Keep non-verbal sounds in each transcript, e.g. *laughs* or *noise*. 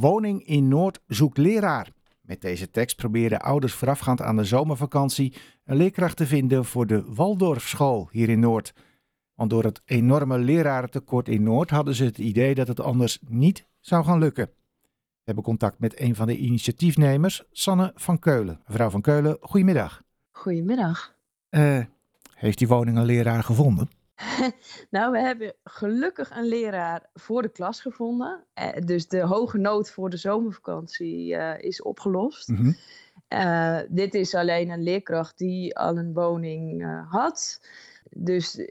Woning in Noord zoekt leraar. Met deze tekst proberen ouders voorafgaand aan de zomervakantie een leerkracht te vinden voor de Waldorfschool hier in Noord. Want door het enorme lerarentekort in Noord hadden ze het idee dat het anders niet zou gaan lukken. We hebben contact met een van de initiatiefnemers, Sanne van Keulen. Mevrouw van Keulen, goedemiddag. Goedemiddag. Uh, heeft die woning een leraar gevonden? *laughs* nou, we hebben gelukkig een leraar voor de klas gevonden. Uh, dus de hoge nood voor de zomervakantie uh, is opgelost. Mm -hmm. dit is alleen een leerkracht die al een woning had. Dus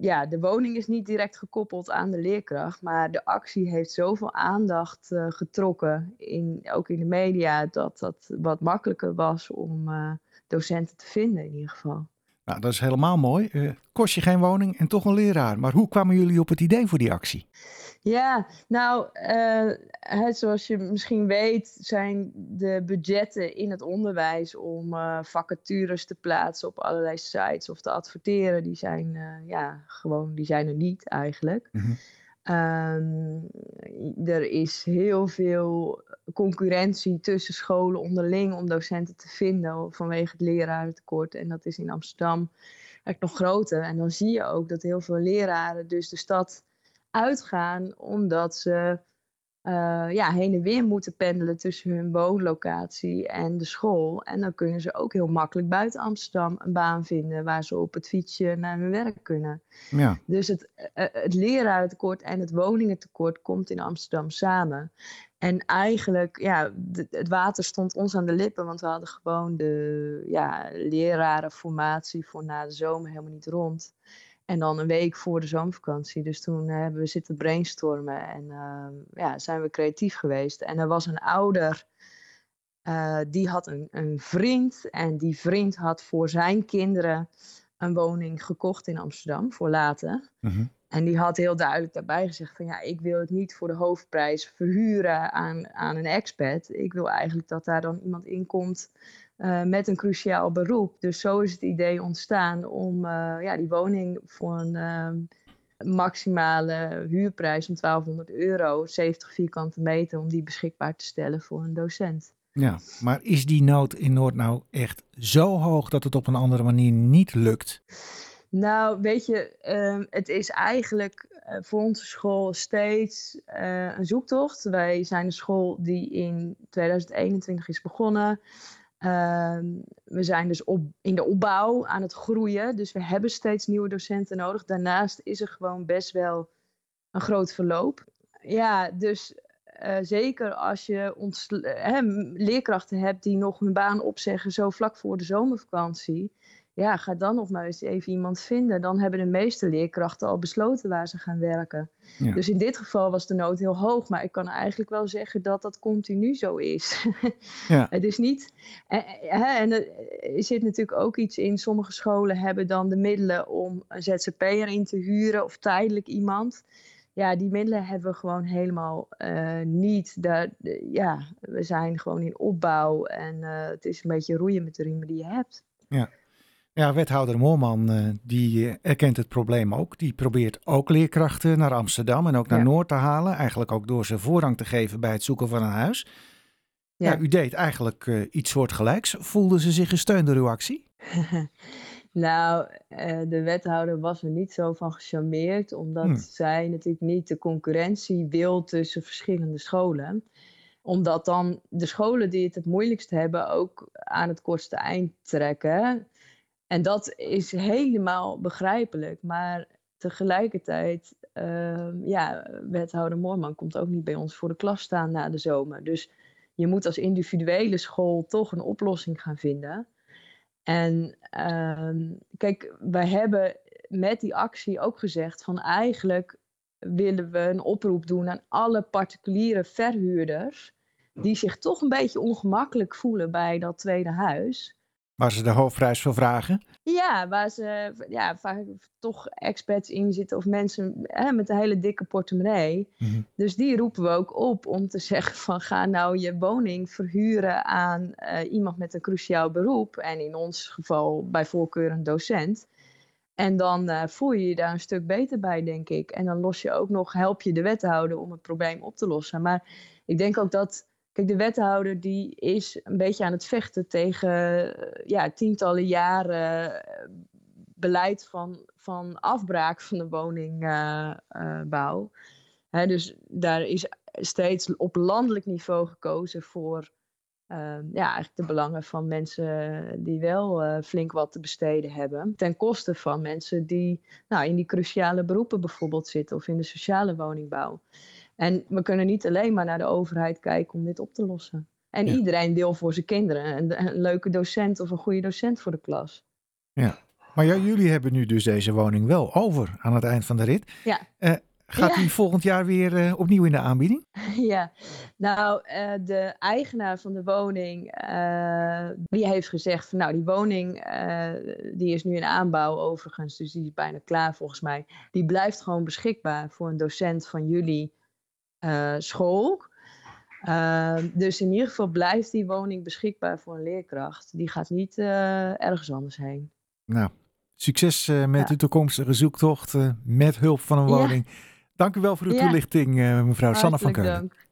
ja, de woning is niet direct gekoppeld aan de leerkracht, maar de actie heeft zoveel aandacht getrokken, in, ook in de media, dat dat wat makkelijker was om docenten te vinden in ieder geval. Nou, dat is helemaal mooi. Uh, kost je geen woning en toch een leraar. Maar hoe kwamen jullie op het idee voor die actie? Ja, nou, uh, zoals je misschien weet, zijn de budgetten in het onderwijs om uh, vacatures te plaatsen op allerlei sites of te adverteren, die zijn, ja, gewoon, die zijn er niet eigenlijk. Mm -hmm. Um, er is heel veel concurrentie tussen scholen onderling om docenten te vinden vanwege het lerarentekort. En dat is in Amsterdam eigenlijk nog groter. En dan zie je ook dat heel veel leraren dus de stad uitgaan omdat ze uh, ja, heen en weer moeten pendelen tussen hun woonlocatie en de school. En dan kunnen ze ook heel makkelijk buiten Amsterdam een baan vinden waar ze op het fietsje naar hun werk kunnen. Ja. Dus het, uh, het lerarentekort en het woningentekort komt in Amsterdam samen. En eigenlijk, ja, de, het water stond ons aan de lippen, want we hadden gewoon de ja, lerarenformatie voor na de zomer helemaal niet rond. En dan een week voor de zomervakantie. Dus toen uh, hebben we zitten brainstormen en uh, ja, zijn we creatief geweest. En er was een ouder, uh, die had een, een vriend. En die vriend had voor zijn kinderen een woning gekocht in Amsterdam voor later. Mm En die had heel duidelijk daarbij gezegd van ja, ik wil het niet voor de hoofdprijs verhuren aan, aan een expat. Ik wil eigenlijk dat daar dan iemand in komt uh, met een cruciaal beroep. Dus zo is het idee ontstaan om uh, ja, die woning voor een uh, maximale huurprijs van 1200 euro, 70 vierkante meter, om die beschikbaar te stellen voor een docent. Ja, maar is die nood in Noord nou echt zo hoog dat het op een andere manier niet lukt? Nou, weet je, uh, het is eigenlijk uh, voor onze school steeds uh, een zoektocht. Wij zijn een school die in 2021 is begonnen. Ehm, we zijn dus op, in de opbouw aan het groeien. Dus we hebben steeds nieuwe docenten nodig. Daarnaast is er gewoon best wel een groot verloop. Ja, dus uh, zeker als je leerkrachten hebt die nog hun baan opzeggen zo vlak voor de zomervakantie ja, ga dan nog maar eens even iemand vinden. Dan hebben de meeste leerkrachten al besloten waar ze gaan werken. Ja. Dus in dit geval was de nood heel hoog. Maar ik kan eigenlijk wel zeggen dat dat continu zo is. *laughs* ja. Het is niet. En, en er zit natuurlijk ook iets in. Sommige scholen hebben dan de middelen om een ZZP'er in te huren of tijdelijk iemand. Ja, die middelen hebben we gewoon helemaal uh, niet. Daar, ja, we zijn gewoon in opbouw en uh, het is een beetje roeien met de riemen die je hebt. Ja. Ja, wethouder Moorman uh, die erkent het probleem ook. Die probeert ook leerkrachten naar Amsterdam en ook naar ja. Noord te halen. Eigenlijk ook door ze voorrang te geven bij het zoeken van een huis. Ja, ja u deed eigenlijk uh, iets soortgelijks. Voelde ze zich gesteund door uw actie? *laughs* nou, uh, de wethouder was er niet zo van gecharmeerd. Omdat hmm. zij natuurlijk niet de concurrentie wil tussen verschillende scholen omdat dan de scholen die het het moeilijkst hebben ook aan het kortste eind trekken. En dat is helemaal begrijpelijk. Maar tegelijkertijd, uh, ja, wethouder Moorman komt ook niet bij ons voor de klas staan na de zomer. Dus je moet als individuele school toch een oplossing gaan vinden. En uh, kijk, wij hebben met die actie ook gezegd van eigenlijk willen we een oproep doen aan alle particuliere verhuurders die zich toch een beetje ongemakkelijk voelen bij dat tweede huis. Waar ze de hoofdprijs voor vragen? Ja, waar ze ja, vaak toch experts in zitten of mensen hè, met een hele dikke portemonnee. Mm -hmm. Dus die roepen we ook op om te *laughs* zeggen van ga nou je woning verhuren aan uh, iemand met een cruciaal beroep. En in ons geval bij voorkeur een docent. En dan uh, voel je je daar een stuk beter bij, denk ik. En dan los je ook nog, help je de wethouder om het probleem op te lossen. Maar ik denk ook dat, kijk, de wethouder die is een beetje aan het vechten tegen ja, tientallen jaren beleid van, van afbraak van de woningbouw. dus daar is steeds op landelijk niveau gekozen voor Ehm, ja, eigenlijk de belangen van mensen die wel uh, flink wat te besteden hebben. Ten koste van mensen die nou, in die cruciale beroepen bijvoorbeeld zitten of in de sociale woningbouw. En we kunnen niet alleen maar naar de overheid kijken om dit op te lossen. En iedereen deel voor zijn kinderen. Een, een, leuke docent of een goede docent voor de klas. Ja, maar ja, jullie hebben nu dus deze woning wel over aan het eind van de rit. Ja. Uh, Gaat die volgend jaar weer uh, opnieuw in de aanbieding? *laughs* Ja, nou, uh, de eigenaar van de woning, uh, die heeft gezegd van nou, die woning, die is nu in aanbouw overigens, dus die is bijna klaar volgens mij. Die blijft gewoon beschikbaar voor een docent van jullie school. dus in ieder geval blijft die woning beschikbaar voor een leerkracht. Die gaat niet ergens anders heen. Nou, succes met ja. de toekomstige zoektocht met hulp van een woning. Ja. Dank u wel voor uw toelichting, mevrouw Hartelijk Sanne van Keulen. Dank.